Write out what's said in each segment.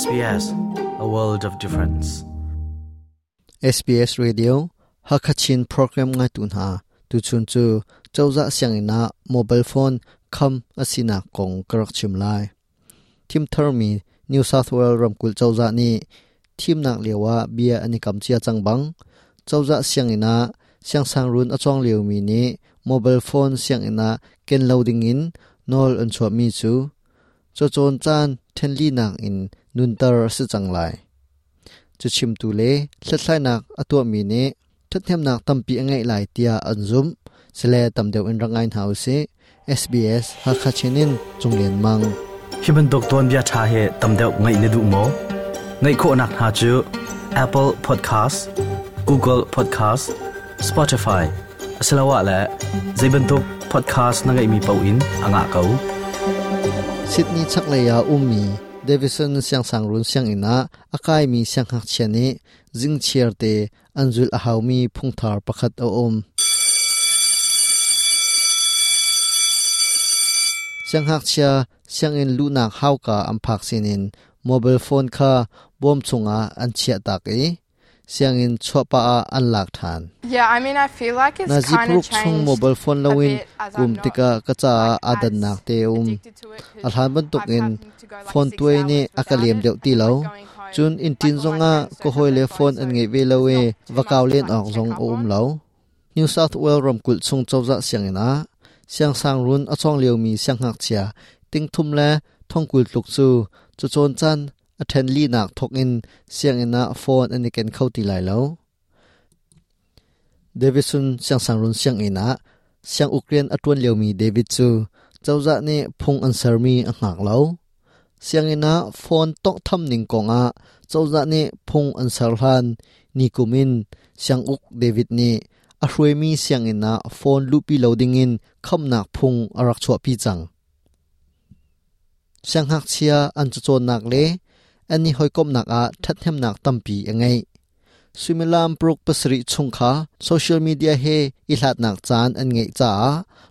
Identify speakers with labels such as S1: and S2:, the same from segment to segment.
S1: SBS a world of difference.
S2: SBS Radio, Hakachin program ngai tun ha tu chun chu chawza siang ina, mobile phone kham asina kong à, karak chim lai Tim Thermi, New South Wales ramkul chawza ni. Thim nak lewa bia ani kam chia changbang chawza siang ina siang sang run achong leu mi ni. Mobile phone siang ina, ken loading in, nol an chwa mi chu. Cho chon chan then li Nang in nun tar se chang lai chu chim tu le thlai nak atwa mi ne thathem nak tampi angai lai tia an zum sele tam deu in rangai hau se SBS ha kha chenin chunglen mang.
S1: Hiban dok ton bia tha he tam deu ngai ne du mo ngai kho nak ha chu Apple Podcast Google Podcast Spotify. Asalawa la zaiban tok podcast na ngai mi pau in anga kau
S2: Sydney chakleya ummi Davison siang sang run siang ina akai mi siang hak chani jing chiar te anjul mi haumi phungthar pakhat o om siang hak chia siang in lu nak hau ka am phak sinin. Mobile phone kha, bom chunga an chia tak e siang in chhopa a an lak than.
S3: Yeah, I mean, I feel like it's na kind of changed mobile
S2: phone lawin
S3: kum
S2: tika ka cha Like, adan nak te um.
S3: 'cause alhan ban tuk in phone tuai ni akalem it, deuh ti lo. Chun in tin zonga ko hoi le phone an ngai ve it's lo we not too vakaw much len ong zong um
S2: lo. New South Wales ram kul chung chawza siang ina. Siang sang run achong leo mi siang hak chia. Ting thum le thong kul tluk chu. Chu chon chan a then li nak thok in, siang ina phone ani ken khoti lai lo davidson siang sang run, siang ina siang Ukraine atun leo mi, David chu chawza ne phung answer mi a ngak lo siang ina phone tok tham ning konga chawza ne phung answer han, ni kumin siang uk, David ni a hrui mi, siang ina phone lupi loading in, kham nak phung arak chwa pi chang. Siang hak chia, an chu chon nak le. อันนี้หอยกบนักอาทัดเทมนักตั้มปียังไงสุมิลามปลุกปสริชงคาโซเชียลมีเดียเฮอิหลาดนักจานอันไงจ้า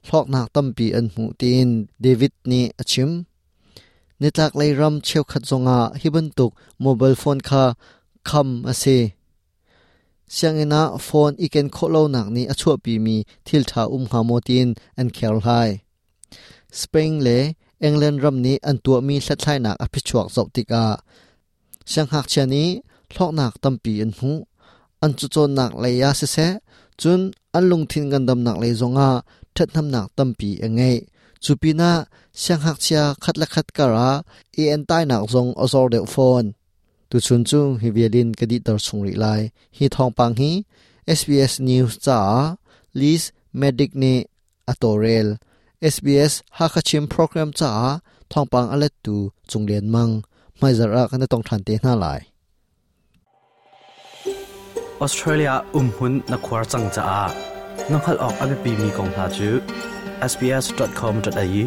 S2: หลอกนักตั้มปีอันหูตีนเดวิดนี่อชิมนิตักเลยรัมเชียวขัดจงอาฮิบันตุกโมบายโฟนคาคำอาเซเสียงนะโฟนอีกเอนโคโลนักนี้อชัวปีมีทิลทาอุมฮาโมตินอันแคลไฮสเปนเลเองแลนรัมนี้อันตัวมีสัดไลนักอภิชวกจบติกา sang hak chani thlok nak tampi an hu, an chu chon nak le ya se se, chun an lung thin gandam nak le zonga that nam nak tampi angai e chupina sang hak chia khat la khat kara e an tai nak zong azor de phone. Tu chun chu, hi vialin kadi tar chungri lai. Hi thong pang hi SBS News cha Liz Medic ne atorel. SBS Hakachim program cha thong pang alet tu chunglen mang. ไม่จะรักกันต้องทันเตน่าหล
S1: ออสเตรเลียอุ้มหุ่นนักควาจังจ้านักงขัดออกอเมปีมีกองทาจู sbs.com.au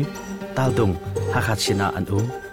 S1: ตาดุงฮักชินาอันอุ้ม